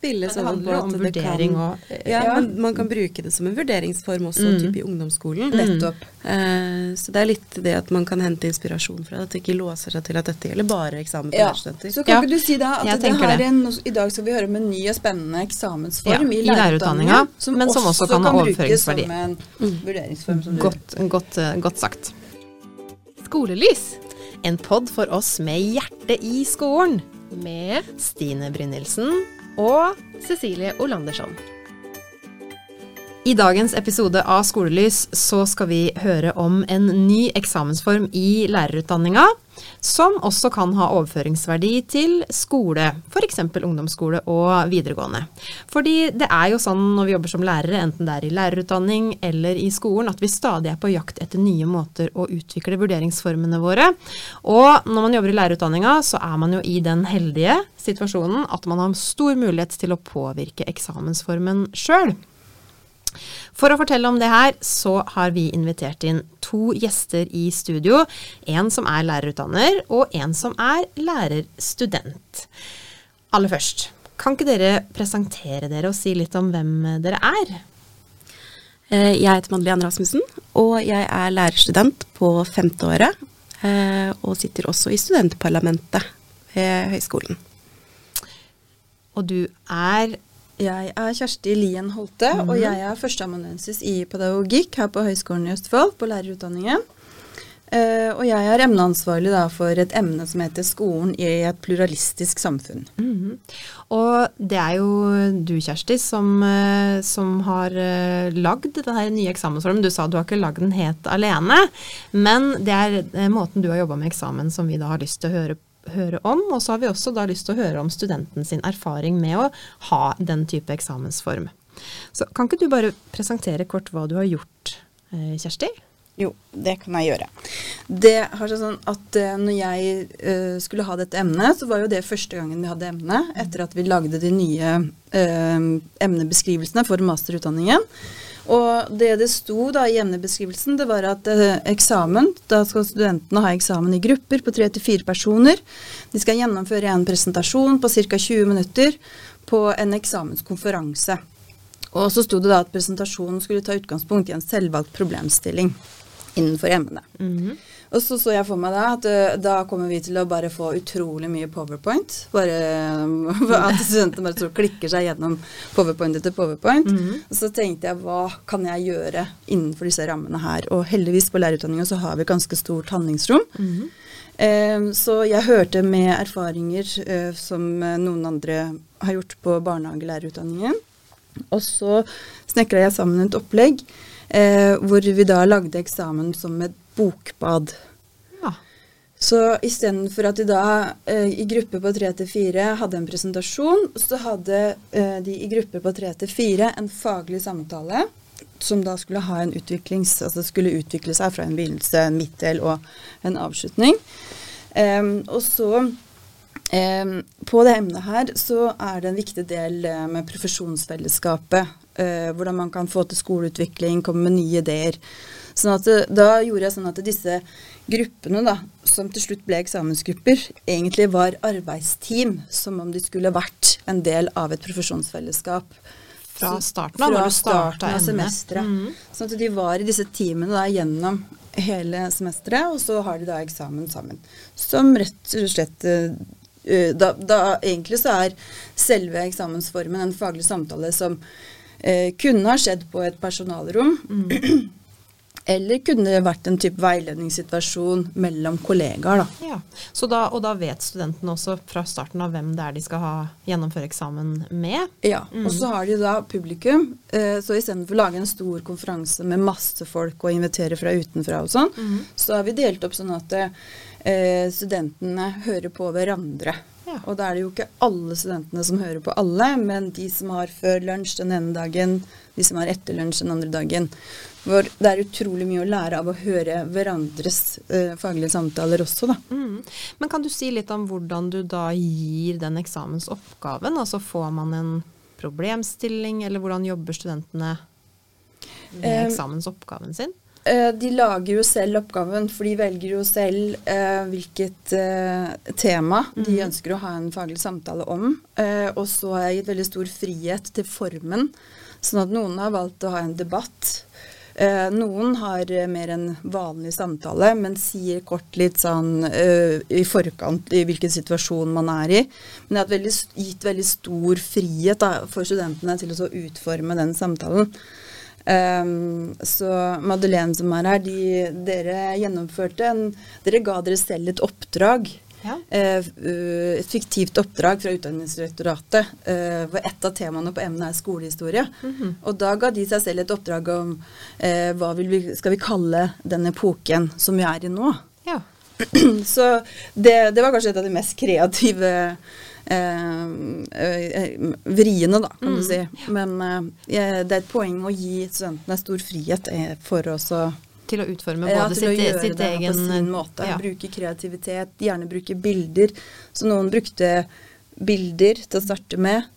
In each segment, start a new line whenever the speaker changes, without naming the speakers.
spille
det
sånn
handler jo om vurdering òg.
ja,
Ja.
men man kan bruke det som en vurderingsform også,
Mm.
typ i ungdomsskolen.
Nettopp.
Uh, så det er litt det at man kan hente inspirasjon fra det, at det ikke låser seg til at dette gjelder bare eksamen for
Ja.
lærerstudenter.
Så kan
Ja,
ikke du si da at det
har
her en, I dag skal vi høre om en ny og spennende eksamensform
Ja,
i
lærerutdanninga,
som,
men som også kan ha overføringsverdi.
som en vurderingsform. Som du
Godt, godt, eh, godt sagt.
Skolelys
En pod for oss med hjerte i skolen.
med
Stine Brynildsen.
Og Cecilie Olandersson.
I dagens episode av Skolelys så skal vi høre om en ny eksamensform i lærerutdanninga, som også kan ha overføringsverdi til skole, f.eks. ungdomsskole og videregående. Fordi det er jo sånn når vi jobber som lærere, enten det er i lærerutdanning eller i skolen, at vi stadig er på jakt etter nye måter å utvikle vurderingsformene våre. Og når man jobber i lærerutdanninga, så er man jo i den heldige situasjonen at man har stor mulighet til å påvirke eksamensformen sjøl. For å fortelle om det her, så har vi invitert inn to gjester i studio. En som er lærerutdanner, og en som er lærerstudent. Aller først, kan ikke dere presentere dere og si litt om hvem dere er?
Eh, Jeg heter Madeleine Rasmussen, og jeg er lærerstudent på femte året. eh, Og sitter også i studentparlamentet ved høyskolen.
Og du er
Jeg er Kjersti Lien Holte, og
Mhm.
jeg er førsteamanuensis i pedagogikk her på Høgskolen i Østfold, på lærerutdanningen. Uh, og jeg er emneansvarlig da for et emne som heter 'Skolen i et pluralistisk samfunn'.
Mhm. Og det er jo du, Kjersti, som, eh, som har eh, lagd denne nye eksamensformen. Du sa du har ikke lagd den helt alene, men det er måten du har jobba med eksamen som vi da har lyst til å høre, høre om. Og så har vi også da lyst til å høre om studenten sin erfaring med å ha den type eksamensform. Så kan ikke du bare presentere kort hva du har gjort, eh, Kjersti?
Jo, det kan jeg gjøre. Det har seg sånn at eh, når jeg eh, skulle ha dette emnet, så var jo det første gangen vi hadde emnet, etter at vi lagde de nye emnebeskrivelsene for masterutdanningen. Og det det sto da i emnebeskrivelsen, det var at eh, eksamen, da skal studentene ha eksamen i grupper på tre til fire personer. De skal gjennomføre en presentasjon på ca. 20 minutter på en eksamenskonferanse. Og så sto det da at presentasjonen skulle ta utgangspunkt i en selvvalgt problemstilling innenfor emnet. Og så så jeg for meg da at eh, da kommer vi til å bare få utrolig mye powerpoint. Bare eh, at studentene bare tror klikker seg gjennom powerpoint etter powerpoint. Og så tenkte jeg hva kan jeg gjøre innenfor disse rammene her. Og heldigvis på lærerutdanninga så har vi ganske stort handlingsrom. Eh, så jeg hørte med erfaringer eh, som eh, noen andre har gjort på barnehagelærerutdanningen. Og så snekra jeg sammen et opplegg eh, hvor vi da lagde eksamen som et bokbad.
Ja.
Så istedenfor at de da eh, i grupper på tre til fire hadde en presentasjon, så hadde eh, de i grupper på tre til fire en faglig samtale som da skulle ha en utviklings, altså skulle utvikle seg fra en begynnelse, en midtdel og en avslutning. Um, og så um, på det emnet her så er det en viktig del eh, med profesjonsfellesskapet. Uh, hvordan man kan få til skoleutvikling, komme med nye ideer. Sånn at da gjorde jeg sånn at disse gruppene, da, som til slutt ble eksamensgrupper, egentlig var arbeidsteam, som om de skulle vært en del av et profesjonsfellesskap.
Fra starten av, når du starta
semesteret.
Mm.
Sånn at de var i disse teamene da gjennom hele semesteret, og så har de da eksamen sammen. Som rett og slett eh, eh, da, da egentlig så er selve eksamensformen en faglig samtale som eh, kunne ha skjedd på et personalrom. Eller kunne det vært en type veiledningssituasjon mellom kollegaer, da.
Ja, så da, Og da vet studentene også fra starten av hvem det er de skal ha gjennomføre eksamen med.
Ja, og så har de da publikum. Eh, så istedenfor å lage en stor konferanse med masse folk og invitere fra utenfra og sånn, så har vi delt opp sånn at eh, studentene hører på hverandre.
Ja.
Og da er det jo ikke alle studentene som hører på alle, men de som har før lunsj den ene dagen, de som har etter lunsj den andre dagen. Hvor det er utrolig mye å lære av å høre hverandres eh, faglige samtaler også, da.
Mm. Men kan du si litt om hvordan du da gir den eksamensoppgaven? Altså får man en problemstilling, eller hvordan jobber studentene med
Eh,
eksamensoppgaven sin?
Eh, De lager jo selv oppgaven, for de velger jo selv eh, hvilket tema de ønsker å ha en faglig samtale om. Eh, og så har jeg gitt veldig stor frihet til formen, sånn at noen har valgt å ha en debatt. Eh, noen har eh, mer en vanlig samtale, men sier kort litt sånn eh, i forkant i hvilken situasjon man er i. Men det har veldig, gitt veldig stor frihet da, for studentene til å utforme den samtalen. Um, så Madeleine som er her, de, dere gjennomførte en Dere ga dere selv et oppdrag.
Ja.
eh, uh, et fiktivt oppdrag fra Utdanningsdirektoratet, eh, hvor et av temaene på emnet er skolehistorie. Og da ga de seg selv et oppdrag om eh, hva vil vi, skal vi kalle den epoken som vi er i nå.
Ja.
Så det, det var kanskje et av de mest kreative eh, eh, vriene, da, kan du si. Men eh, det er et poeng å gi studentene stor frihet eh, for oss å
Til å utforme
ja, til
sitt, å
gjøre
sitt
det
egen
på sin måte.
Ja.
Bruke kreativitet, gjerne bruke bilder. Så noen brukte bilder til å starte med.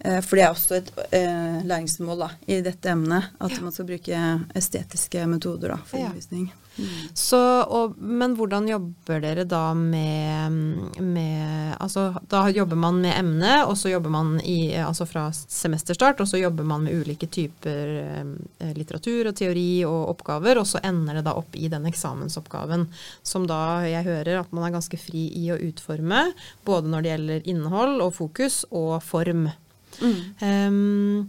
eh, For det er også et eh, læringsmål da, i dette emnet. At man skal bruke estetiske metoder da, for
Ja.
Undervisning.
Så, og, men hvordan jobber dere da med, med Altså da jobber man med emne, og så jobber man i, altså fra semesterstart, og så jobber man med ulike typer eh, litteratur og teori og oppgaver, og så ender det da opp i den eksamensoppgaven som da jeg hører at man er ganske fri i å utforme, både når det gjelder innhold og fokus og form. Em,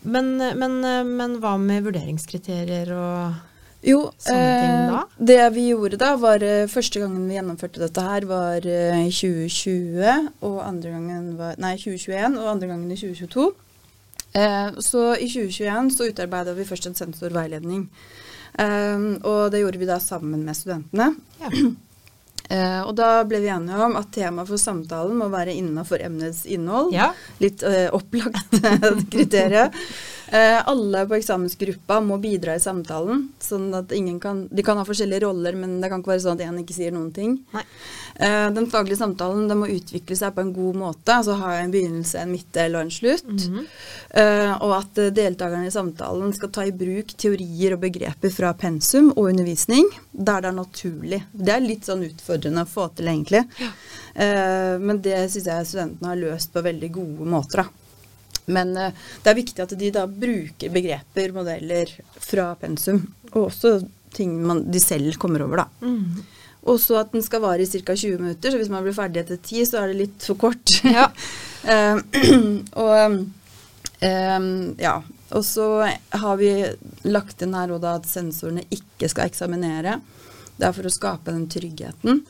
men, men, men hva med vurderingskriterier og
Jo, eh, det vi gjorde da, var eh, første gangen vi gjennomførte dette her, var eh, i 2020, og andre gangen var Nei, 2021, og andre gangen i 2022. Eh, så i 2021 så utarbeida vi først en sensorveiledning. Eh, og det gjorde vi da sammen med studentene.
Ja.
Eh, og da ble vi enige om at temaet for samtalen må være innafor emnets innhold.
Ja.
Litt eh, opplagt kriterium. Eh, alle på eksamensgruppa må bidra i samtalen. sånn at ingen kan, De kan ha forskjellige roller, men det kan ikke være sånn at én ikke sier noen ting. Eh, den faglige samtalen den må utvikle seg på en god måte. altså Ha en begynnelse, en midtdel og en slutt.
Mhm.
Eh, og at eh, deltakerne i samtalen skal ta i bruk teorier og begreper fra pensum og undervisning der det er naturlig. Det er litt sånn utfordrende å få til, egentlig. Ja. men det syns jeg studentene har løst på veldig gode måter. da. Men eh, det er viktig at de da bruker begreper, modeller fra pensum, og også ting man, de selv kommer over, da.
Mm.
Og så at den skal vare i ca. 20 minutter, så hvis man blir ferdig etter 10, så er det litt for kort.
Ja.
Eh, og um, ja. Og så har vi lagt inn her da at sensorene ikke skal eksaminere. Det er for å skape den tryggheten.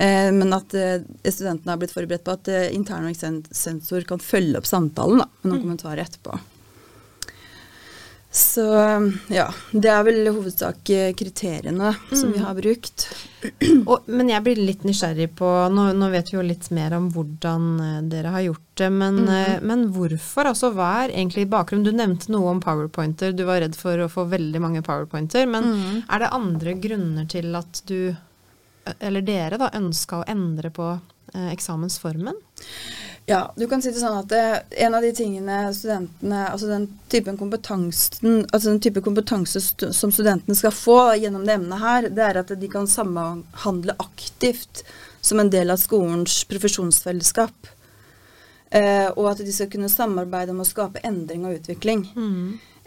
Eh, men at eh, studentene har blitt forberedt på at eh, intern og ekstern sensor kan følge opp samtalen da, med noen kommentarer etterpå. Så ja, det er vel hovedsak kriteriene kriteriene som vi har brukt.
Og, men jeg blir litt nysgjerrig på nå, nå vet vi jo litt mer om hvordan dere har gjort det, men, mm. men hvorfor? Altså hva er egentlig bakgrunnen? Du nevnte noe om powerpointer, du var redd for å få veldig mange powerpointer, men er det andre grunner til at du, eller dere da, ønska å endre på eh, eksamensformen?
Ja, du kan si det sånn at det, en av de tingene studentene Altså den typen kompetansen altså den type kompetanse stu, som studentene skal få gjennom det emnet her, det er at de kan samhandle aktivt som en del av skolens profesjonsfellesskap. Eh, og at de skal kunne samarbeide om å skape endring og utvikling.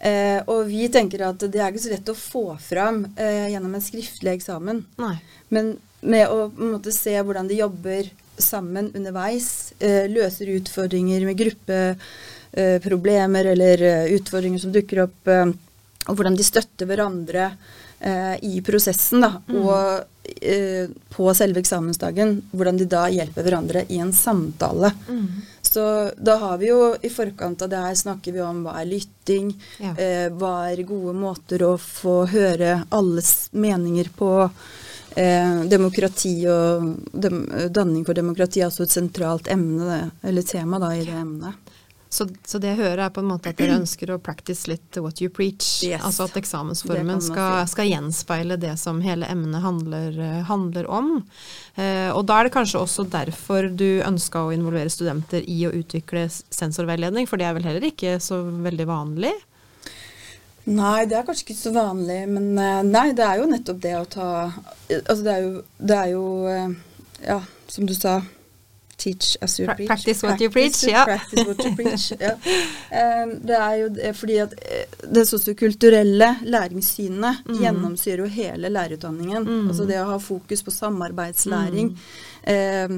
Eh, og vi tenker at det er ikke så lett å få fram eh, gjennom en skriftlig eksamen.
Nei.
Men med å måte, se hvordan de jobber sammen underveis, eh, løser utfordringer med gruppeproblemer eller utfordringer som dukker opp, og hvordan de støtter hverandre eh, i prosessen, da, og eh, på selve eksamensdagen, hvordan de da hjelper hverandre i en samtale. Så da har vi jo i forkant av det her snakker vi om hva er lytting,
Ja.
eh, hva er gode måter å få høre alles meninger på. Eh, demokrati og dem, danning for demokrati er også et sentralt emne, eller tema da, i det emnet.
Så, så det jeg hører er på en måte at dere ønsker å practice litt what you preach.
Yes.
Altså at eksamensformen skal, skal gjenspeile det som hele emnet handler, eh, handler om. Eh, og da er det kanskje også derfor du ønska å involvere studenter i å utvikle sensorveiledning, for det er vel heller ikke så veldig vanlig?
Nei, det er kanskje ikke så vanlig, men eh, nei, det er jo nettopp det å ta Altså det er jo, det er jo eh, Ja, som du sa Teach as you
Pra-
preach.
practice what you preach, ja.
What you preach, ja. Um, Det er jo det fordi at eh, det sosiokulturelle læringssynet
Mm.
gjennomsyrer jo hele lærerutdanningen. Altså det å ha fokus på samarbeidslæring,
Mm.
eh,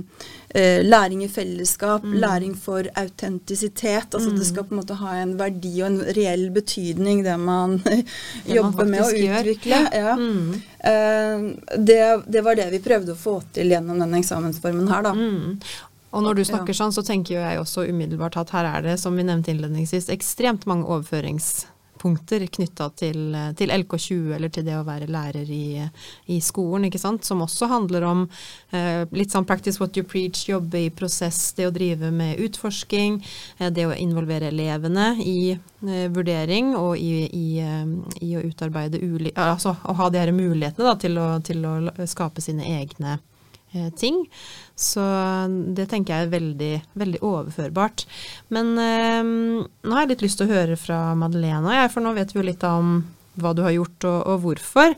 eh, læring i fellesskap,
Mm.
læring for autentisitet. Altså det skal på en måte ha en verdi og en reell betydning, det man jobber med å utvikle. Ja.
Mm.
Eh, det, det var det vi prøvde å få til gjennom denne eksamensformen her, da.
Og når du snakker sånn, så tenker jo jeg også umiddelbart at her er det, som vi nevnte innledningsvis, ekstremt mange overføringspunkter knytta til, til LK20 eller til det å være lærer i, i skolen, ikke sant. Som også handler om eh, litt sånn practice what you preach, jobbe i prosess, det å drive med utforsking, eh, det å involvere elevene i eh, vurdering og i, i, eh, i å utarbeide uli... Altså å ha de her mulighetene da, til, å, til å skape sine egne ting. Så det tenker jeg er veldig, veldig overførbart. Men eh, nå har jeg litt lyst til å høre fra Madeleine, jeg, for nå vet vi jo litt om hva du har gjort og, og hvorfor.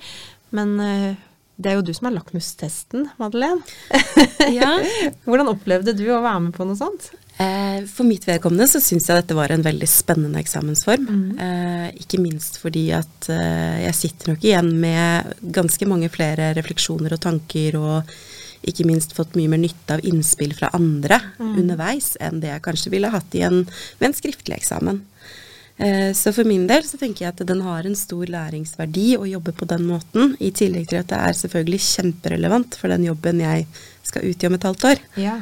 Men eh, det er jo du som er lakmustesten, Madeleine.
Ja.
Hvordan opplevde du å være med på noe sånt?
Eh, For mitt vedkommende så syns jeg dette var en veldig spennende eksamensform. Eh, ikke minst fordi at eh, jeg sitter nok igjen med ganske mange flere refleksjoner og tanker, og ikke minst fått mye mer nytte av innspill fra andre underveis enn det jeg kanskje ville hatt i en, med en skriftlig eksamen. Eh, Så for min del så tenker jeg at den har en stor læringsverdi å jobbe på den måten, i tillegg til at det er selvfølgelig kjemperelevant for den jobben jeg skal ut i om et halvt år.
Ja.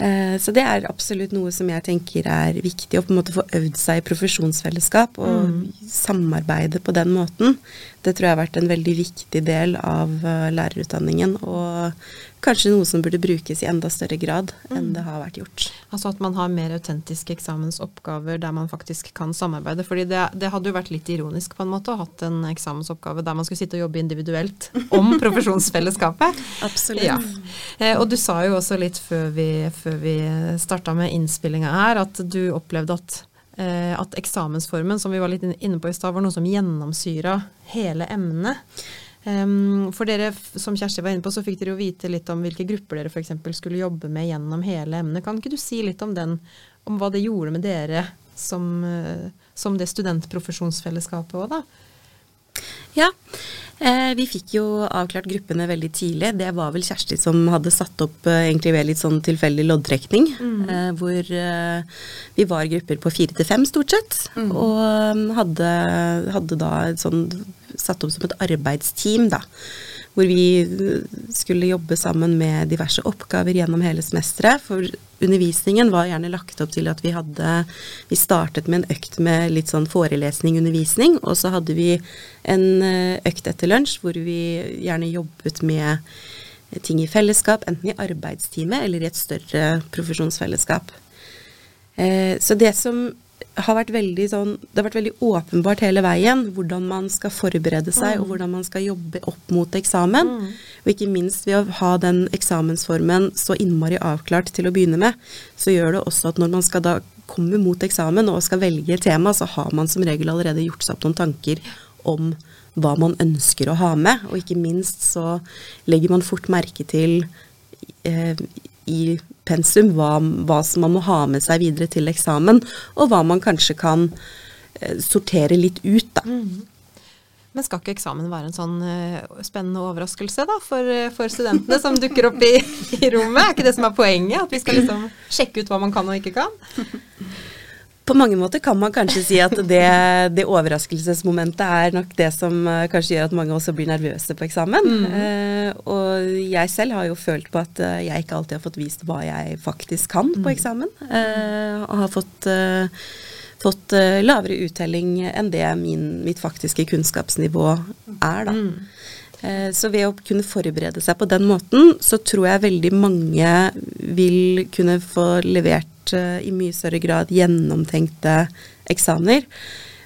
Eh, Så det er absolutt noe som jeg tenker er viktig, å på en måte få øvd seg i profesjonsfellesskap og samarbeide på den måten. Det tror jeg har vært en veldig viktig del av eh, lærerutdanningen, og kanskje noe som burde brukes i enda større grad enn det har vært gjort.
Altså at man har mer autentiske eksamensoppgaver der man faktisk kan samarbeide. fordi det, det hadde jo vært litt ironisk på en måte å ha hatt en eksamensoppgave der man skulle sitte og jobbe individuelt om profesjonsfellesskapet.
Absolutt.
Ja. Eh, og du sa jo også litt før vi, før vi starta med innspillinga her, at du opplevde at, at eksamensformen, som vi var litt inne på i stad, var noe som gjennomsyra hele emnet. Em, for dere, som Kjersti var inne på, så fikk dere jo vite litt om hvilke grupper dere f.eks. skulle jobbe med gjennom hele emnet. Kan ikke du si litt om den, om hva det gjorde med dere som, eh, som det studentprofesjonsfellesskapet òg, da?
Ja, eh, vi fikk jo avklart gruppene veldig tidlig. Det var vel Kjersti som hadde satt opp eh, egentlig ved litt sånn tilfeldig loddtrekning. Eh, hvor eh, vi var grupper på fire til fem stort sett. Og eh, hadde, hadde da sånn satt opp som et arbeidsteam, da. Hvor vi eh, skulle jobbe sammen med diverse oppgaver gjennom hele semesteret. For undervisningen var gjerne lagt opp til at vi hadde Vi startet med en økt med litt sånn forelesning-undervisning, og så hadde vi en eh, økt etter lunsj hvor vi gjerne jobbet med ting i fellesskap, enten i arbeidstime eller i et større profesjonsfellesskap. Eh, så det som har vært veldig sånn Det har vært veldig åpenbart hele veien hvordan man skal forberede seg, og hvordan man skal jobbe opp mot eksamen. Og ikke minst ved å ha den eksamensformen så innmari avklart til å begynne med, så gjør det også at når man skal da komme mot eksamen og skal velge tema, så har man som regel allerede gjort seg opp noen tanker om hva man ønsker å ha med. Og ikke minst så legger man fort merke til eh, i pensum hva, hva som man må ha med seg videre til eksamen, og hva man kanskje kan eh, sortere litt ut, da.
Men skal ikke eksamen være en sånn uh, spennende overraskelse da, for, eh, for studentene som dukker opp i, i rommet? Er ikke det som er poenget? At vi skal liksom sjekke ut hva man kan og ikke kan?
På mange måter kan man kanskje si at det, det overraskelsesmomentet er nok det som eh, kanskje gjør at mange også blir nervøse på eksamen. Eh, og jeg selv har jo følt på at eh, jeg ikke alltid har fått vist hva jeg faktisk kan på eksamen. Eh, og har fått, eh, fått uh, lavere uttelling enn det min, mitt faktiske kunnskapsnivå er, da. Eh, Så ved å kunne forberede seg på den måten, så tror jeg veldig mange vil kunne få levert eh, i mye større grad gjennomtenkte eksamener.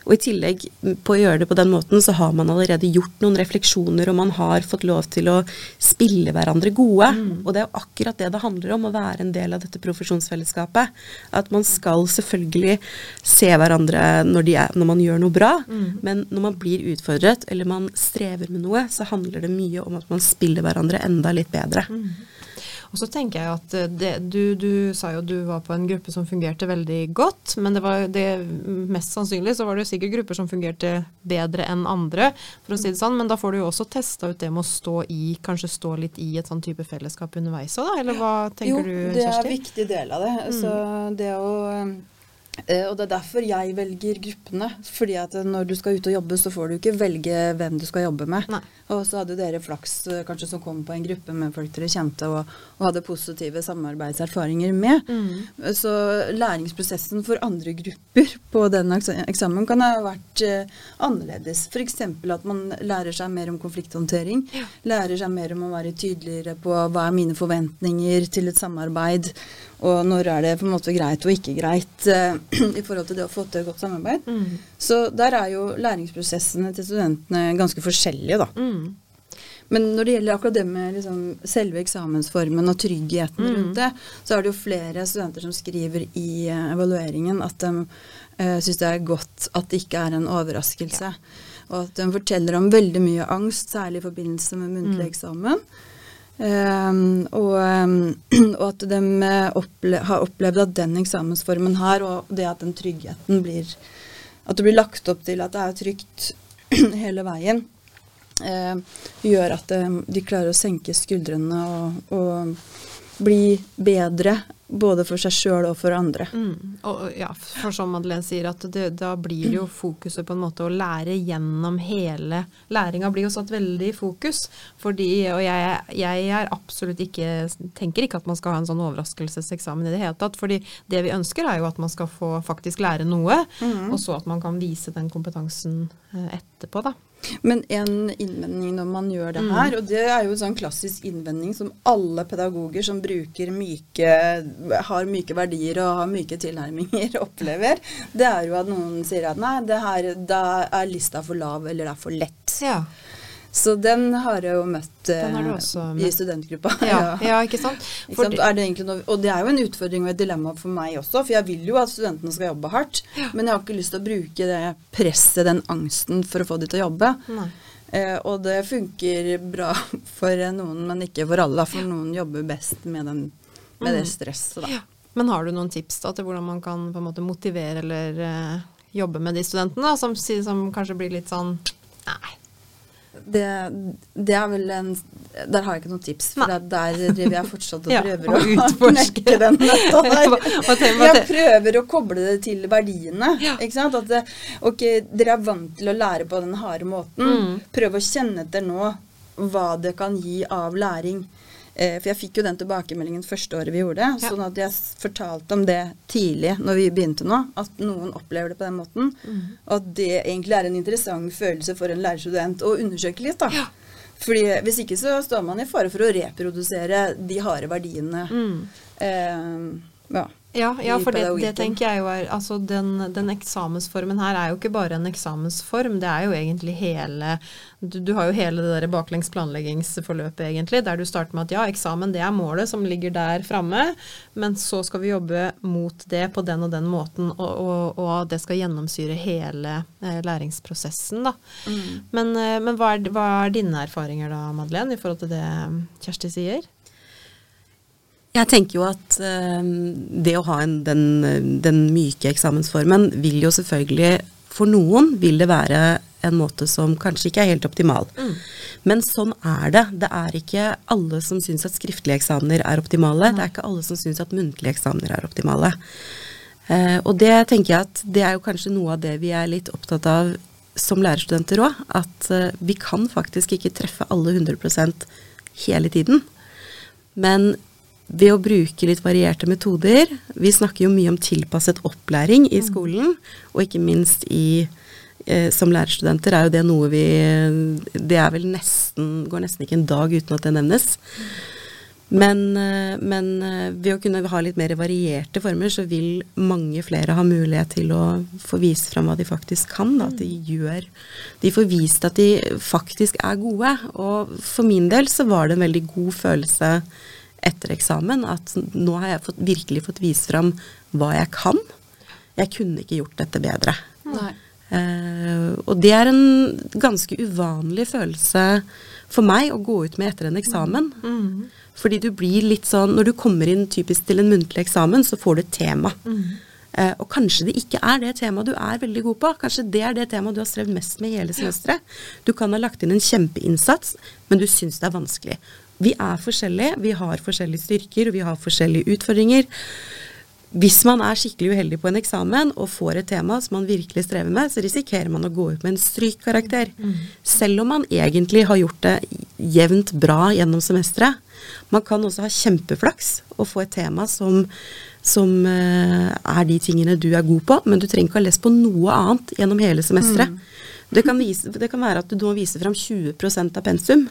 Og i tillegg på å gjøre det på den måten, så har man allerede gjort noen refleksjoner, og man har fått lov til å spille hverandre gode. Og det er jo akkurat det det handler om, å være en del av dette profesjonsfellesskapet. At man skal selvfølgelig se hverandre når, de er, når man gjør noe bra, men når man blir utfordret eller man strever med noe, så handler det mye om at man spiller hverandre enda litt bedre.
Og så tenker jeg at eh, det, du, du sa jo du var på en gruppe som fungerte veldig godt, men det var det, mest sannsynlig så var det jo sikkert grupper som fungerte bedre enn andre, for å si det sånn. Men da får du jo også testa ut det med å stå i, kanskje stå litt i et sånn type fellesskap underveis òg, da? Eller hva tenker
jo,
du,
det er en viktig del av det. Så det å eh, og det er derfor jeg velger gruppene. Fordi at når du skal ut og jobbe, så får du ikke velge hvem du skal jobbe med.
Nei.
Og så hadde dere flaks eh, kanskje som kom på en gruppe med folk dere kjente og, og hadde positive samarbeidserfaringer med.
Mm.
Så læringsprosessen for andre grupper på den eksamen kan ha vært eh, annerledes. F.eks. at man lærer seg mer om konflikthåndtering. Lærer seg mer om å være tydeligere på hva er mine forventninger til et samarbeid, og når er det på en måte greit og ikke greit uh, i forhold til det å få til godt samarbeid.
Mm.
Så der er jo læringsprosessene til studentene ganske forskjellige, da.
Mm.
Men når det gjelder akkurat det med liksom selve eksamensformen og tryggheten
Mm.
rundt det, så er det jo flere studenter som skriver i eh, evalueringen at de uh, syns det er godt at det ikke er en overraskelse. Og at de forteller om veldig mye angst, særlig i forbindelse med muntlig
Mm.
Um, og, um, og at de eh, opple har opplevd at den eksamensformen her, og det at den tryggheten blir At det blir lagt opp til at det er trygt hele veien, eh, gjør at de, de klarer å senke skuldrene og, og bli bedre både for seg sjøl og for andre.
Mm. Og, ja, for som Madeleine sier, at det, da blir jo fokuset på en måte å lære gjennom hele Læringa blir jo satt veldig i fokus. Fordi, og jeg, jeg er absolutt ikke tenker ikke at man skal ha en sånn overraskelseseksamen i det hele tatt. fordi det vi ønsker er jo at man skal få faktisk lære noe, og så at man kan vise den kompetansen eh, etterpå, da.
Men en innvending når man gjør det her, og det er jo en sånn klassisk innvending som alle pedagoger som bruker myke, har myke verdier og har myke tilnærminger, opplever, det er jo at noen sier at nei, det her, da er lista for lav, eller det er for lett.
Ja,
Så den har jeg jo møtt eh, i studentgruppa.
ja, ja ikke sant?
Ikke sant? Det noe, og det er jo en utfordring og et dilemma for meg også, for jeg vil jo at studentene skal jobbe hardt, men jeg har ikke lyst til å bruke det presset, den angsten, for å få de til å jobbe. Eh, og det funker bra for noen, men ikke for alle, for noen jobber best med, den, med det stresset. Da.
Ja. Men har du noen tips da til hvordan man kan på en måte motivere eller eh, jobbe med de studentene da, som, som kanskje blir litt sånn Nei.
Det, det er vel en Der har jeg ikke noen tips, for
Nei.
der driver jeg fortsatt og
Ja,
prøver
og
å
utforske.
den nøtta der. Jeg prøver å koble det til verdiene.
Ja.
Ikke sant? At det, ok, dere er vant til å lære på den harde måten.
Mm.
Prøv å kjenne etter nå hva det kan gi av læring. Eh, for jeg fikk jo den tilbakemeldingen første året vi gjorde det.
Ja.
Sånn at jeg fortalte om det tidlig når vi begynte nå. At noen opplever det på den måten.
Mm.
Og at det egentlig er en interessant følelse for en lærerstudent å undersøke litt. da. Fordi Hvis ikke så står man i fare for å reprodusere de harde verdiene.
Mm.
Eh, ja.
Ja, ja for det, det tenker jeg jo er Altså den, den eksamensformen her er jo ikke bare en eksamensform, det er jo egentlig hele Du, du har jo hele det der baklengs planleggingsforløpet, egentlig, der du starter med at ja, eksamen det er målet som ligger der framme, men så skal vi jobbe mot det på den og den måten, og, og, og det skal gjennomsyre hele eh, læringsprosessen, da. Men, eh, men hva, er, hva er dine erfaringer da, Madeleine, i forhold til det Kjersti sier?
Jeg tenker jo at eh, det å ha en, den, den myke eksamensformen vil jo selvfølgelig For noen vil det være en måte som kanskje ikke er helt optimal. Men sånn er det. Det er ikke alle som syns at skriftlige eksamener er optimale. Det er ikke alle som syns at muntlige eksamener er optimale. Eh, og det tenker jeg at det er jo kanskje noe av det vi er litt opptatt av som lærerstudenter òg. At eh, vi kan faktisk ikke treffe alle 100% hele tiden. Men ved å bruke litt varierte metoder Vi snakker jo mye om tilpasset opplæring i skolen, og ikke minst i eh, som lærerstudenter er jo det noe vi Det er vel nesten Går nesten ikke en dag uten at det nevnes. Men, eh, men eh, ved å kunne ha litt mer varierte former, så vil mange flere ha mulighet til å få vist fram hva de faktisk kan. Da, at de gjør De får vist at de faktisk er gode. Og for min del så var det en veldig god følelse etter eksamen at nå har jeg fått, virkelig fått vist fram hva jeg kan. Jeg kunne ikke gjort dette bedre. Eh, og det er en ganske uvanlig følelse for meg å gå ut med etter en eksamen. Fordi du blir litt sånn Når du kommer inn typisk til en muntlig eksamen, så får du et tema. Eh, og kanskje det ikke er det temaet du er veldig god på. Kanskje det er det temaet du har strevd mest med i hele semesteret. Du kan ha lagt inn en kjempeinnsats, men du syns det er vanskelig. Vi er forskjellige, vi har forskjellige styrker, og vi har forskjellige utfordringer. Hvis man er skikkelig uheldig på en eksamen og får et tema som man virkelig strever med, så risikerer man å gå ut med en strykkarakter. Selv om man egentlig har gjort det jevnt bra gjennom semesteret. Man kan også ha kjempeflaks og få et tema som, som eh, er de tingene du er god på, men du trenger ikke ha lest på noe annet gjennom hele semesteret. Det, kan det kan være at du nå viser fram 20% av pensum.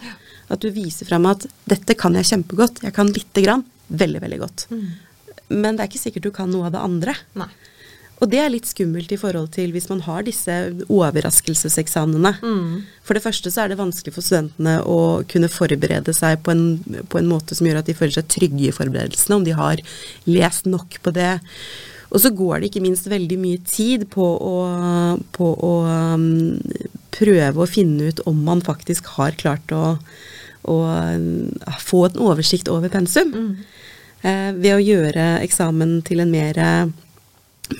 At du viser fram at 'dette kan jeg kjempegodt', jeg kan lite grann. Veldig, veldig godt. Men det er ikke sikkert du kan noe av det andre.
Nei.
Og det er litt skummelt i forhold til hvis man har disse overraskelseseksamene. For det første så er det vanskelig for studentene å kunne forberede seg på en, på en måte som gjør at de føler seg trygge i forberedelsene, om de har lest nok på det. Og så går det ikke minst veldig mye tid på å, på å um, prøve å finne ut om man faktisk har klart å, å um, få en oversikt over pensum. Eh, ved å gjøre eksamen til en mer eh,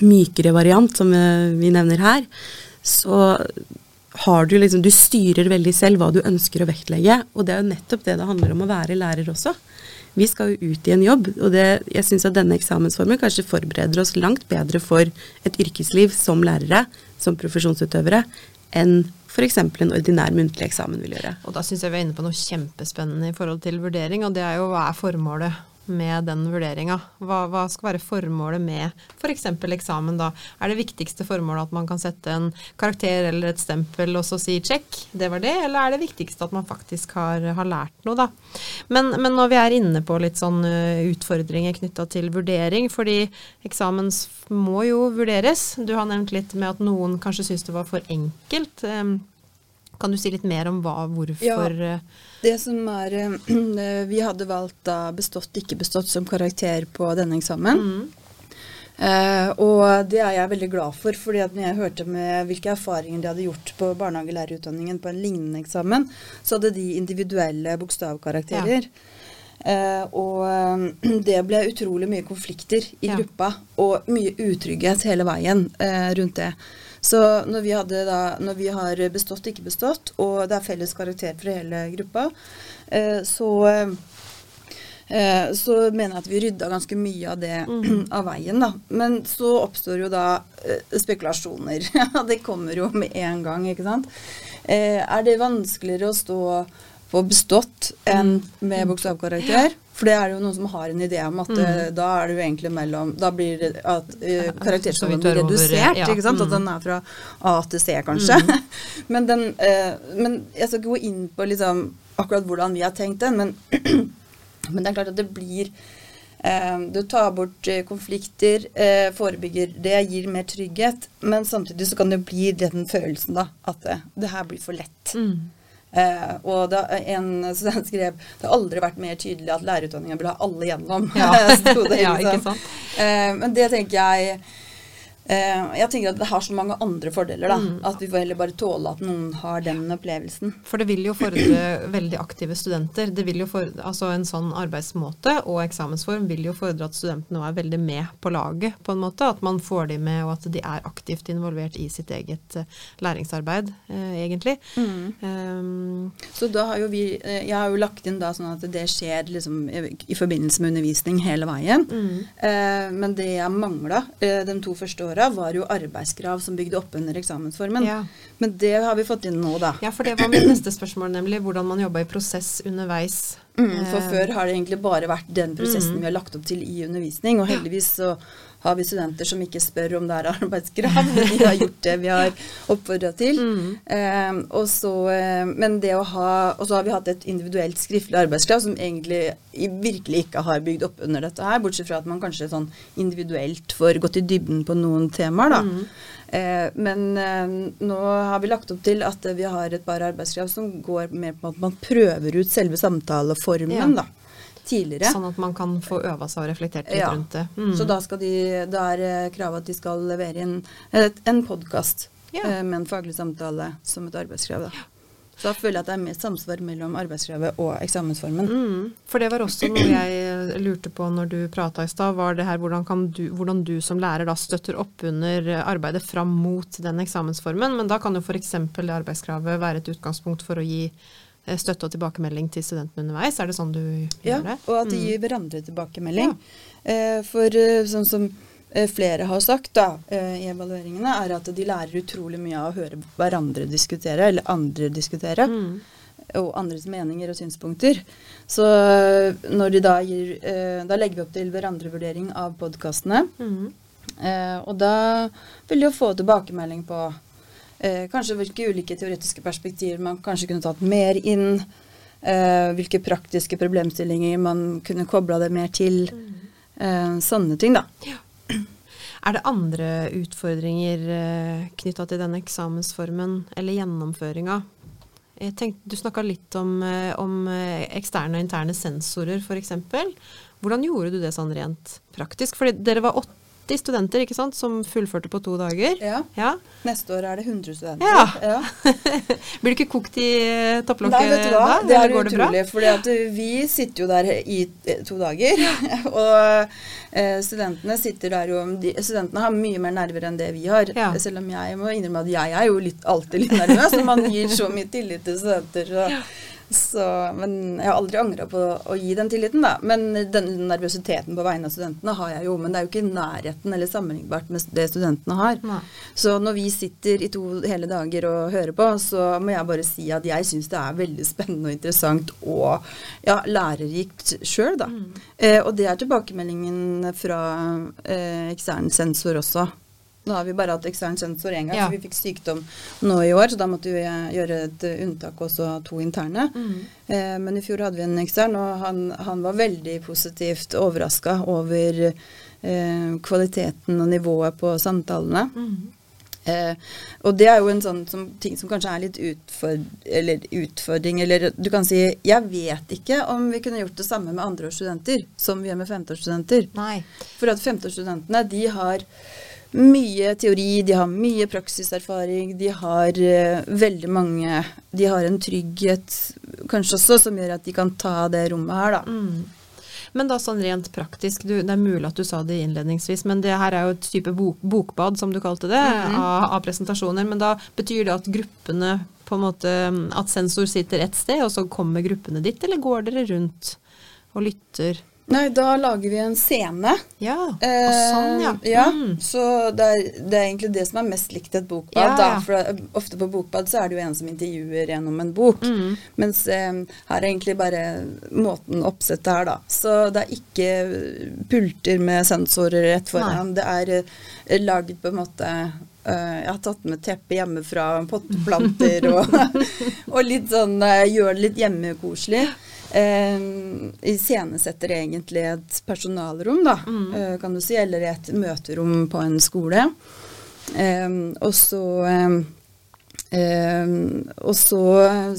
mykere variant, som eh, vi nevner her, så har du liksom Du styrer veldig selv hva du ønsker å vektlegge. Og det er jo nettopp det det handler om å være lærer også. Vi skal jo ut i en jobb, og det, jeg syns at denne eksamensformen kanskje forbereder oss langt bedre for et yrkesliv som lærere, som profesjonsutøvere, enn f.eks. en ordinær muntlig eksamen vil gjøre.
Og da syns jeg vi er inne på noe kjempespennende i forhold til vurdering, og det er jo hva er formålet med den vurderinga? Hva, hva skal være formålet med f.eks. eksamen da? Er det viktigste formålet at man kan sette en karakter eller et stempel og så si check, det var det, eller er det viktigste at man faktisk har, har lært noe, da? Men, men når vi er inne på litt sånn uh, utfordringer knytta til vurdering, fordi eksamen må jo vurderes. Du har nevnt litt med at noen kanskje syns det var for enkelt. Um, kan du si litt mer om hva, hvorfor
Ja.
uh,
Det som er eh, Vi hadde valgt da bestått, ikke bestått som karakter på denne eksamen. Eh, og det er jeg veldig glad for, fordi at når jeg hørte med hvilke erfaringer de hadde gjort på barnehagelærerutdanningen på en lignende eksamen, så hadde de individuelle bokstavkarakterer. Eh, og eh, det ble utrolig mye konflikter i
Ja.
gruppa, og mye utrygghet hele veien uh, rundt det. Så når vi, da, når vi har bestått, ikke bestått, og det er felles karakter for hele gruppa, eh, så eh, så mener jeg at vi rydda ganske mye av det av veien, da. Men så oppstår jo da eh, spekulasjoner. Det kommer jo med en gang, ikke sant. Er det vanskeligere å stå på bestått enn med bokstavkarakter? For det er jo noen som har en idé om at eh, da er det jo egentlig mellom Da blir det at uh, karakterskalaen
vidt du er
blir redusert,
ja.
ikke sant. At
Mm.
den er fra A til C, kanskje. men, den, uh, men jeg skal ikke gå inn på liksom akkurat hvordan vi har tenkt den, men men det er klart at det blir eh, Du tar bort eh, konflikter, eh, forebygger det, gir mer trygghet. Men samtidig så kan det bli den følelsen, da, at det, det her blir for lett.
Mm.
Eh, og da en student skrev det har aldri vært mer tydelig at lærerutdanninga burde ha alle gjennom.
Ja.
det,
Ja, ikke
liksom.
sant?
Eh, men det tenker jeg Jeg tenker at det har så mange andre fordeler. da,
Mm.
At vi får heller bare tåle at noen har den opplevelsen.
For det vil jo fordre veldig aktive studenter. Det vil jo fordre, altså En sånn arbeidsmåte og eksamensform vil jo fordre at studentene er veldig med på laget, på en måte. At man får de med, og at de er aktivt involvert i sitt eget eh, læringsarbeid, eh, egentlig. Um,
Så da har jo vi eh, Jeg har jo lagt inn da sånn at det skjer liksom i, forbindelse med undervisning hele veien. Eh, men det jeg mangla eh, de to første åra, var jo arbeidskrav som bygde opp under eksamensformen.
Ja.
Men det har vi fått inn nå, da.
ja, for det var mitt neste spørsmål, nemlig hvordan man jobba i prosess underveis.
Mm, for
Eh,
før har det egentlig bare vært den prosessen
Mm.
vi har lagt opp til i undervisning, og heldigvis så har vi studenter som ikke spør om det er arbeidskrav. Vi har gjort det vi har oppfordra til. Eh, og så, eh, men det å ha Og så har vi hatt et individuelt skriftlig arbeidskrav som egentlig virkelig ikke har bygd opp under dette her, bortsett fra at man kanskje sånn individuelt får gått i dybden på noen temaer, da. Eh, men eh, nå har vi lagt opp til at vi har et par arbeidskrav som går mer på at man prøver ut selve samtaleformen,
Ja.
da. Tidligere.
Sånn at man kan få øva seg og reflektert litt
Ja.
rundt det. Mm.
Så da, skal de, da er eh, kravet at de skal levere inn en podkast
Ja.
eh, med en faglig samtale som et arbeidskrav. Da. Så da føler jeg at det er mer samsvar mellom arbeidskravet og eksamensformen.
Mm, for det var også noe jeg eh, lurte på når du prata i stad, var det her hvordan, kan du, hvordan du som lærer da støtter opp under arbeidet fram mot den eksamensformen. Men da kan jo f.eks. det arbeidskravet være et utgangspunkt for å gi støtte og tilbakemelding til studentene underveis. Er det sånn du
Ja,
gjør det?
Ja, og at de gir hverandre tilbakemelding. Eh, for eh, sånn som eh, flere har sagt da, eh, i evalueringene, er at de lærer utrolig mye av å høre hverandre diskutere, eller andre diskutere.
Mm.
Og andres meninger og synspunkter. Så eh, når de da gir eh, Da legger vi opp til hverandrevurdering av podkastene.
Mm.
Eh, og da vil de jo få tilbakemelding på eh, kanskje hvilke ulike teoretiske perspektiver man kanskje kunne tatt mer inn. Eh, hvilke praktiske problemstillinger man kunne kobla det mer til. Eh, sånne ting, da.
Er det andre utfordringer eh, knytta til den eksamensformen eller gjennomføringa? Du snakka litt om, eh, om eh, eksterne og interne sensorer f.eks. Hvordan gjorde du det sånn rent praktisk? Fordi dere var 80 studenter ikke sant, som fullførte på to dager.
Ja.
Ja.
Neste år er det 100 studenter.
Ja. Blir du ikke kokt i eh, topplokket
Nei, vet du hva.
da?
Det er utrolig. For vi sitter jo der i eh, to dager. og eh, studentene sitter der jo de, Studentene har mye mer nerver enn det vi har.
Ja.
Selv om jeg må innrømme at jeg er jo litt, alltid litt nervøs. og Man gir så mye tillit til studenter. Så, så, men jeg har aldri angra på å gi den tilliten, da. Men den nervøsiteten på vegne av studentene har jeg jo. Men det er jo ikke i nærheten eller sammenlignbart med det studentene har.
Nei.
Så når vi sitter i to hele dager og hører på, så må jeg bare si at jeg syns det er veldig spennende og interessant og ja, lærerikt sjøl, da. Eh, og det er tilbakemeldingen fra eh, ekstern sensor også. Nå har vi bare hatt ekstern sensor én gang,
Ja.
så vi fikk sykdom nå i år, så da måtte vi eh, gjøre et unntak også av to interne. Eh, men i fjor hadde vi en ekstern, og han, han var veldig positivt overraska over eh, kvaliteten og nivået på samtalene. Eh, og det er jo en sånn som, ting som kanskje er litt utford eller utfordring, eller du kan si Jeg vet ikke om vi kunne gjort det samme med andreårsstudenter som vi gjør med femteårsstudenter. For at femteårsstudentene, de har mye teori, de har mye praksiserfaring, de har uh, veldig mange De har en trygghet kanskje også som gjør at de kan ta det rommet her, da.
Mm. Men da sånn rent praktisk, du, det er mulig at du sa det innledningsvis, men det her er jo et type bok, bokbad, som du kalte det, av, av presentasjoner. Men da betyr det at gruppene på en måte At sensor sitter ett sted, og så kommer gruppene ditt, eller går dere rundt og lytter?
Nei, da lager vi en scene.
Ja, og
Eh,
sånn, ja.
ja.
Mm.
Så det er, det er egentlig det som er mest likt et bokbad.
Ja, ja.
for ofte på bokbad så er det jo en som intervjuer gjennom en bok.
Mm.
Mens eh, her er egentlig bare måten oppsettet her, da. Så det er ikke pulter med sensorer rett foran. Det er eh, lagd på en måte eh, jeg har tatt med teppe hjemmefra, potteplanter og, og litt sånn eh, Gjør det litt hjemmekoselig. Eh, iscenesetter egentlig et personalrom, da, eh, kan du si, eller et møterom på en skole. Eh, og så eh, eh, og så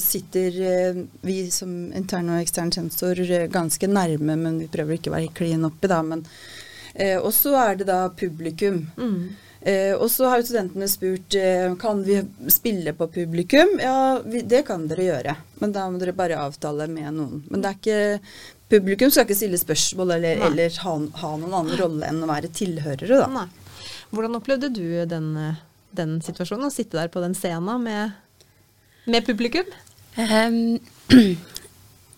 sitter eh, vi som intern og ekstern sensor ganske nærme, men vi prøver ikke å være klin oppi, da. Men, og så er det da publikum.
Mm.
Eh, og så har jo studentene spurt eh, kan vi spille på publikum. Ja, vi, det kan dere gjøre, men da må dere bare avtale med noen. Men det er ikke Publikum skal ikke stille spørsmål eller, eller ha, ha noen annen rolle enn å være tilhørere, da.
Nei. Hvordan opplevde du den, den situasjonen, å sitte der på den scenen med, med publikum?
Ehm,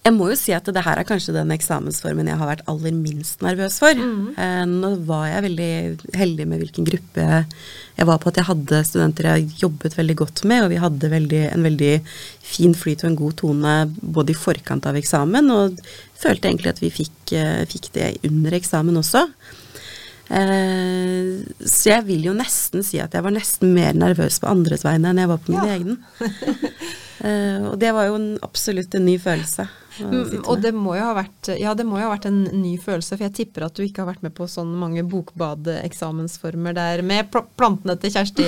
jeg må jo si at det her er kanskje den eksamensformen jeg har vært aller minst nervøs for. Eh, nå var jeg veldig heldig med hvilken gruppe jeg var på. At jeg hadde studenter jeg jobbet veldig godt med, og vi hadde veldig, en veldig fin flyt og en god tone både i forkant av eksamen, og følte egentlig at vi fikk, eh, fikk det under eksamen også. Eh, så jeg vil jo nesten si at jeg var nesten mer nervøs på andres vegne enn jeg var på min
Ja.
egen. Eh, og det var jo en, absolutt en ny følelse.
Mm, Og det må vært Ja, det må jo ha vært en ny følelse, for jeg tipper at du ikke har vært med på sånn mange bokbadeeksamensformer der med pl plantene til Kjersti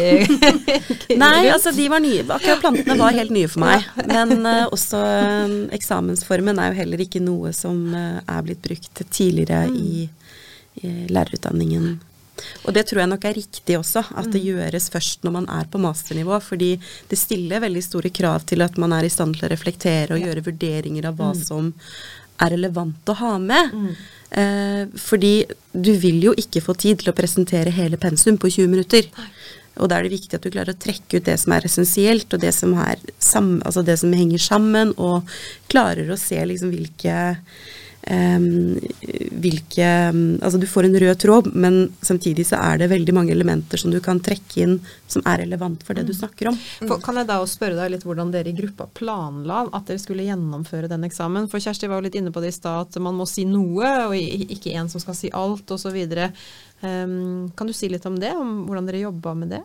Nei, altså de var nye. Akkurat plantene var helt nye for meg. Men uh, også eh, eksamensformen er jo heller ikke noe som uh, er blitt brukt tidligere i, i lærerutdanningen. Og det tror jeg nok er riktig også, at det gjøres først når man er på masternivå. Fordi det stiller veldig store krav til at man er i stand til å reflektere og gjøre vurderinger av hva som er relevant å ha med. Eh, fordi du vil jo ikke få tid til å presentere hele pensum på 20 minutter. Og da er det viktig at du klarer å trekke ut det som er essensielt, og det som, er sammen, altså det som henger sammen, og klarer å se liksom hvilke hvilke Altså du får en rød tråd, men samtidig så er det veldig mange elementer som du kan trekke inn som er relevant for det du snakker om.
For, kan jeg da også spørre deg litt hvordan dere i gruppa planla at dere skulle gjennomføre den eksamen? For Kjersti var jo litt inne på det i stad, at man må si noe, og ikke en som skal si alt, osv. Um, kan du si litt om det, om hvordan dere jobba med det?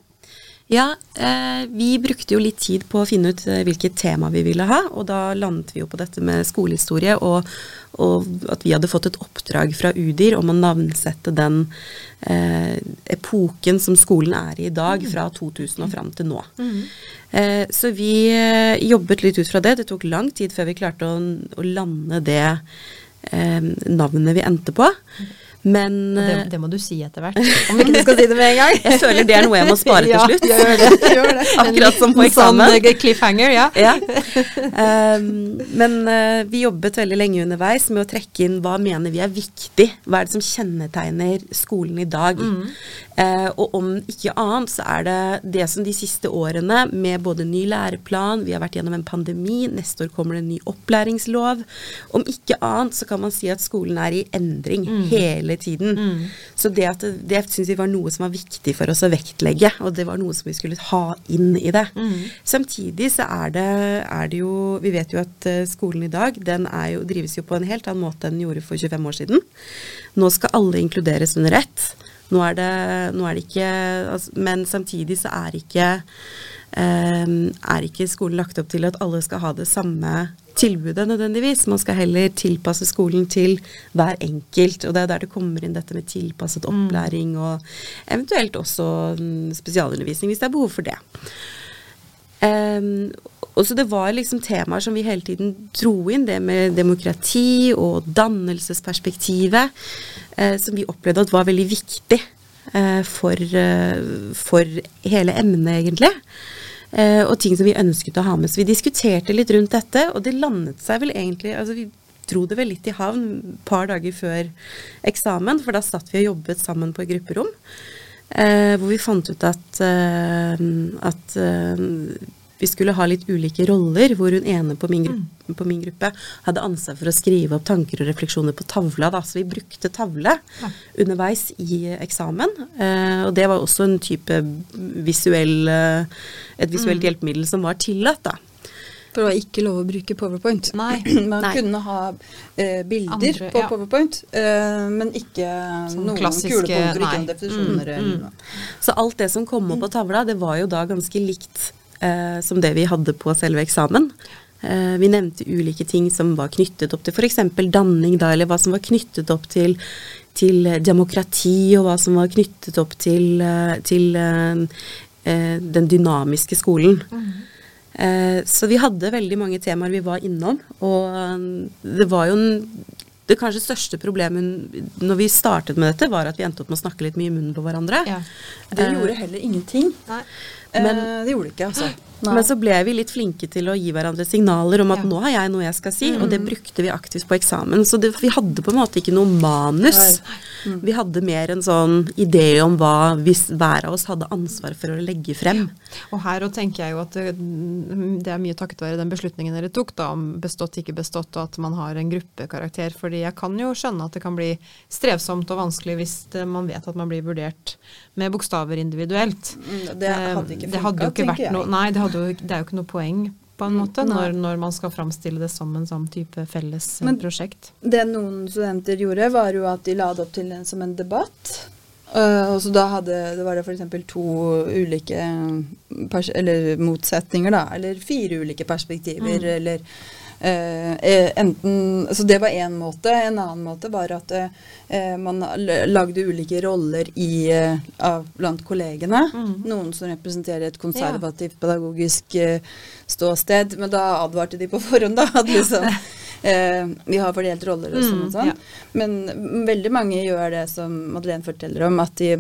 Ja, eh, vi brukte jo litt tid på å finne ut eh, hvilket tema vi ville ha, og da landet vi jo på dette med skolehistorie, og, og at vi hadde fått et oppdrag fra UDIR om å navnsette den eh, epoken som skolen er i i dag, fra 2000 og fram til nå. Eh, så vi eh, jobbet litt ut fra det. Det tok lang tid før vi klarte å, å lande det eh, navnet vi endte på. Men
det,
eh,
det må du si etter hvert, om ikke du skal si det med en gang.
jeg føler det er noe jeg må spare til
Ja,
slutt.
gjør det, gjør det.
Akkurat som på
En sånn, eh, cliffhanger, ja.
Ja. Um, men uh, vi jobbet veldig lenge underveis med å trekke inn hva mener vi er viktig. Hva er det som kjennetegner skolen i dag? Uh, og om ikke annet så er det det som de siste årene med både ny læreplan, vi har vært gjennom en pandemi, neste år kommer det en ny opplæringslov. Om ikke annet så kan man si at skolen er i endring hele tiden. Så det, at det, syns vi var noe som var viktig for oss å vektlegge, og det var noe som vi skulle ha inn i det. Samtidig så er det, er det jo Vi vet jo at eh, skolen i dag den er jo, drives jo på en helt annen måte enn den gjorde for 25 år siden. Nå skal alle inkluderes under ett. Nå er det, nå er det ikke altså, Men samtidig så er ikke um, er ikke skolen lagt opp til at alle skal ha det samme tilbudet nødvendigvis. Man skal heller tilpasse skolen til hver enkelt. Og det er der det kommer inn dette med tilpasset opplæring og eventuelt også mm, spesialundervisning hvis det er behov for det. Um, og så det var liksom temaer som vi hele tiden dro inn, det med demokrati og dannelsesperspektivet, eh, som vi opplevde at var veldig viktig eh, for, eh, for hele emnet, egentlig. Eh, og ting som vi ønsket å ha med. Så vi diskuterte litt rundt dette, og det landet seg vel egentlig altså vi dro det vel litt i havn et par dager før eksamen, for da satt vi og jobbet sammen på et grupperom. Eh, hvor vi fant ut at, eh, at eh, vi skulle ha litt ulike roller, hvor hun ene på min, gruppe, på min gruppe hadde ansvar for å skrive opp tanker og refleksjoner på tavla. Da. Så vi brukte tavle underveis i eksamen. Eh, og det var også en type visuell, eh, et visuelt hjelpemiddel som var tillatt, da.
For det var ikke lov å bruke powerpoint.
Nei.
Man
Nei.
kunne ha eh, bilder
Andre,
på
ja.
powerpoint, eh, men ikke
Sånn
noen
klassiske-
kulepunkter, ikke noen definisjoner.
Mm, mm.
Så alt det som kom opp på tavla, det var jo da ganske likt eh, som det vi hadde på selve eksamen. Eh, vi nevnte ulike ting som var knyttet opp til f.eks. danning, da, eller hva som var knyttet opp til, til demokrati, og hva som var knyttet opp til, eh, til eh, eh, den dynamiske skolen. Eh, så vi hadde veldig mange temaer vi var innom, og det var jo en det kanskje største problemet når vi startet med dette, var at vi endte opp med å snakke litt mye i munnen på hverandre.
Ja.
Det gjorde heller ingenting.
Nei.
Men-
eh, det gjorde det ikke, altså. Nei.
Men så ble vi litt flinke til å gi hverandre signaler om at
Ja.
nå har jeg noe jeg skal si, og det brukte vi aktivt på eksamen. Så det, vi hadde på en måte ikke noe manus. Vi hadde mer en sånn idé om hva hvis hver av oss hadde ansvar for å legge frem.
Og her og tenker jeg jo at det, det er mye takket være den beslutningen dere tok, da, om bestått, ikke bestått, og at man har en gruppekarakter. Fordi jeg kan jo skjønne at det kan bli strevsomt og vanskelig hvis det, man vet at man blir vurdert med bokstaver individuelt.
Mm, det hadde ikke
Eh, det hadde jo ikke vært noe, Nei, det, jo, det er jo ikke noe poeng på en
Mm,
måte når, når man skal framstille det som en sånn type felles eh,
Men-
prosjekt.
Det noen studenter gjorde, var jo at de la det opp til en, som en debatt. Uh, og så da hadde, det var det f.eks. to ulike pers eller motsetninger, da. Eller fire ulike perspektiver,
Mm.
eller enten Så det var én måte. En annen måte var at eh, man lagde ulike roller i, eh, av, blant kollegene.
Mm.
Noen som representerer et konservativt pedagogisk eh, ståsted. Men da advarte de på forhånd, da. At liksom eh, Vi har fordelt roller og sånn
Mm,
og sånn.
ja.
Men mm, veldig mange gjør det som Madeleine forteller om, at de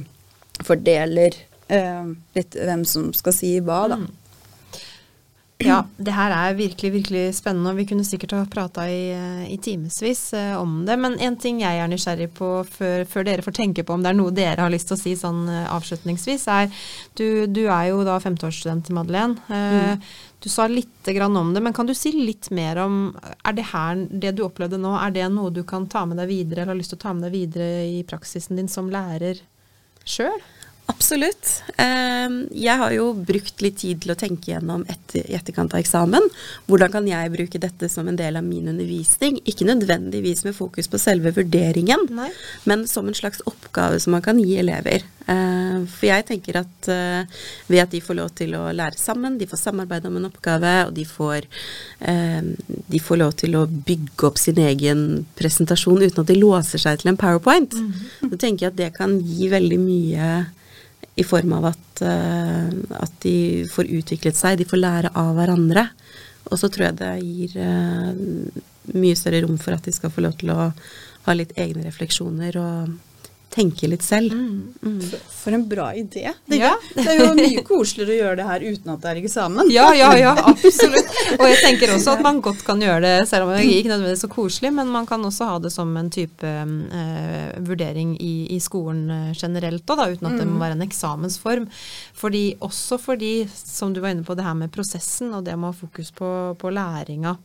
fordeler eh, litt hvem som skal si hva, da.
Mm. Ja, det her er virkelig, virkelig spennende, og vi kunne sikkert ha prata i, eh, i timevis eh, om det. Men en ting jeg er nysgjerrig på før, før dere får tenke på om det er noe dere har lyst til å si sånn eh, avslutningsvis, er du, du er jo da femteårsstudent til Madeleine. Eh, Du sa litt grann om det, men kan du si litt mer om Er det her, det du opplevde nå, er det noe du kan ta med deg videre, eller har lyst til å ta med deg videre i praksisen din som lærer sjøl?
Absolutt. Eh, Jeg har jo brukt litt tid til å tenke gjennom etter, i etterkant av eksamen. Hvordan kan jeg bruke dette som en del av min undervisning? Ikke nødvendigvis med fokus på selve vurderingen,
Nei.
men som en slags oppgave som man kan gi elever. Eh, For jeg tenker at eh, ved at de får lov til å lære sammen, de får samarbeide om en oppgave, og de får, eh, de får lov til å bygge opp sin egen presentasjon uten at de låser seg til en powerpoint, så tenker jeg at det kan gi veldig mye i form av at, eh, at de får utviklet seg, de får lære av hverandre. Og så tror jeg det gir eh, mye større rom for at de skal få lov til å ha litt egne refleksjoner og tenke litt selv. Mm.
For en bra idé. Det,
Ja.
det er jo mye koseligere å gjøre det her uten at det er eksamen.
Ja, ja, ja, absolutt. Og jeg tenker også at man godt kan gjøre det, selv om det ikke nødvendigvis så koselig, men man kan også ha det som en type eh, vurdering i, i skolen eh, generelt òg, uten at det må være en eksamensform. Fordi, også fordi, som du var inne på, det her med prosessen og det med å ha fokus på, på læringa.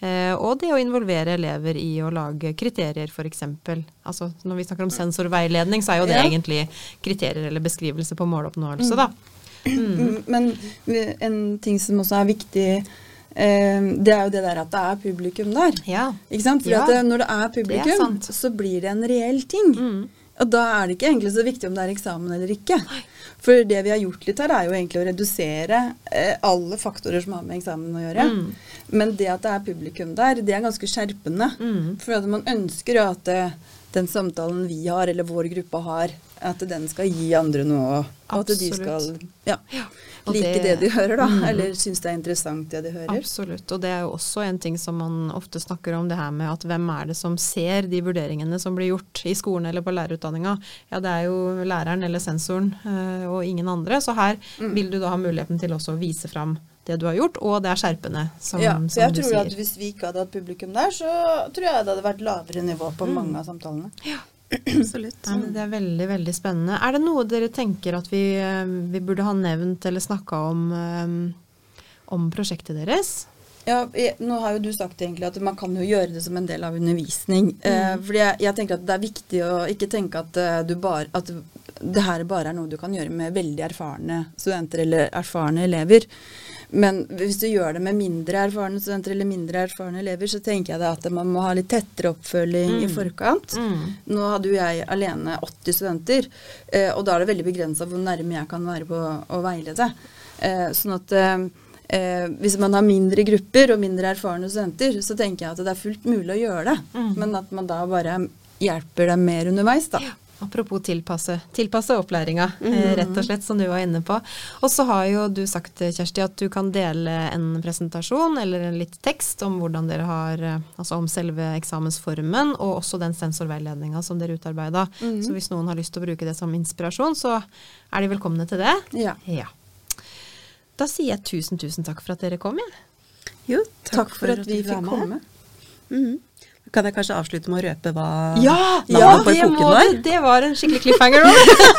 Eh, og det å involvere elever i å lage kriterier, f.eks. Altså, når vi snakker om sensorveiledning, så er jo det
Ja.
egentlig kriterier eller beskrivelse på måloppnåelse, da.
Mm, Men en ting som også er viktig, eh, det er jo det der at det er publikum der.
Ja.
Ikke sant? For
Ja,
at når det er
det er
publikum, så blir det en reell ting.
Mm.
Og da er det ikke egentlig så viktig om det er eksamen eller ikke. For det vi har gjort litt her, er jo egentlig å redusere eh, alle faktorer som har med eksamen å gjøre.
Mm.
Men det at det er publikum der, det er ganske skjerpende.
Mm.
For at man ønsker jo at eh, den samtalen vi har, eller vår gruppe har, at den skal gi andre noe. Og at de skal ja,
ja,
like
det-
det, de hører, da.
Mm.
Eller synes det er interessant det de hører.
Absolutt. Og det er jo også en ting som man ofte snakker om, det her med at hvem er det som ser de vurderingene som blir gjort i skolen eller på lærerutdanninga. Ja, det er jo læreren eller sensoren eh, og ingen andre. Så her
Mm.
vil du da ha muligheten til også å vise fram det du har gjort, og det er skjerpende, som,
ja,
som
jeg tror at. Hvis vi ikke hadde hatt publikum der, så tror jeg det hadde vært lavere nivå på mange av samtalene.
Absolutt.
Ja, det er veldig, veldig spennende. Er det noe dere tenker at vi, eh, vi burde ha nevnt eller snakka om, eh, om prosjektet deres?
Ja, jeg, Nå har jo du sagt egentlig at man kan jo gjøre det som en del av undervisning. Eh, fordi jeg, jeg tenker at det er viktig å ikke tenke at, du bare, at det her bare er noe du kan gjøre med veldig erfarne studenter eller erfarne elever. Men hvis du gjør det med mindre erfarne studenter eller mindre erfarne elever, så tenker jeg det at man må ha litt tettere oppfølging i forkant.
Mm.
Nå hadde jo jeg alene 80 studenter, eh, og da er det veldig begrensa hvor nærme jeg kan være på å veilede. Eh, sånn at eh, eh, hvis man har mindre grupper og mindre erfarne studenter, så tenker jeg at det er fullt mulig å gjøre det.
Mm.
Men at man da bare hjelper dem mer underveis, da.
Apropos tilpasse, tilpasse opplæringa, eh, rett og slett, som du var inne på. Og så har jo du sagt, eh, Kjersti, at du kan dele en presentasjon eller en litt tekst om hvordan dere har eh, Altså om selve eksamensformen, og også den sensorveiledninga som dere utarbeida. Så hvis noen har lyst til å bruke det som inspirasjon, så er de velkomne til det.
Ja.
Ja. Da sier jeg tusen, tusen takk for at dere kom, jeg.
Jo,
Takk, for at vi fikk
komme.
komme.
Mhm. Kan jeg kanskje avslutte med å røpe hva
Ja,
ja
det, må
var?
det var en skikkelig cliffhanger.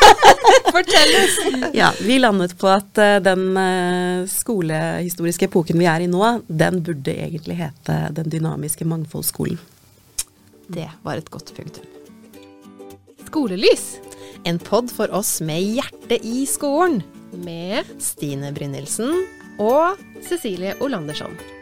Fortell oss.
Ja, vi landet på at uh, den uh, skolehistoriske epoken vi er i nå, den burde egentlig hete Den dynamiske mangfoldsskolen.
Det var et godt punktum.
Skolelys
En pod for oss med hjerte i skolen.
med
Stine Brynildsen.
og Cecilie Olandersson.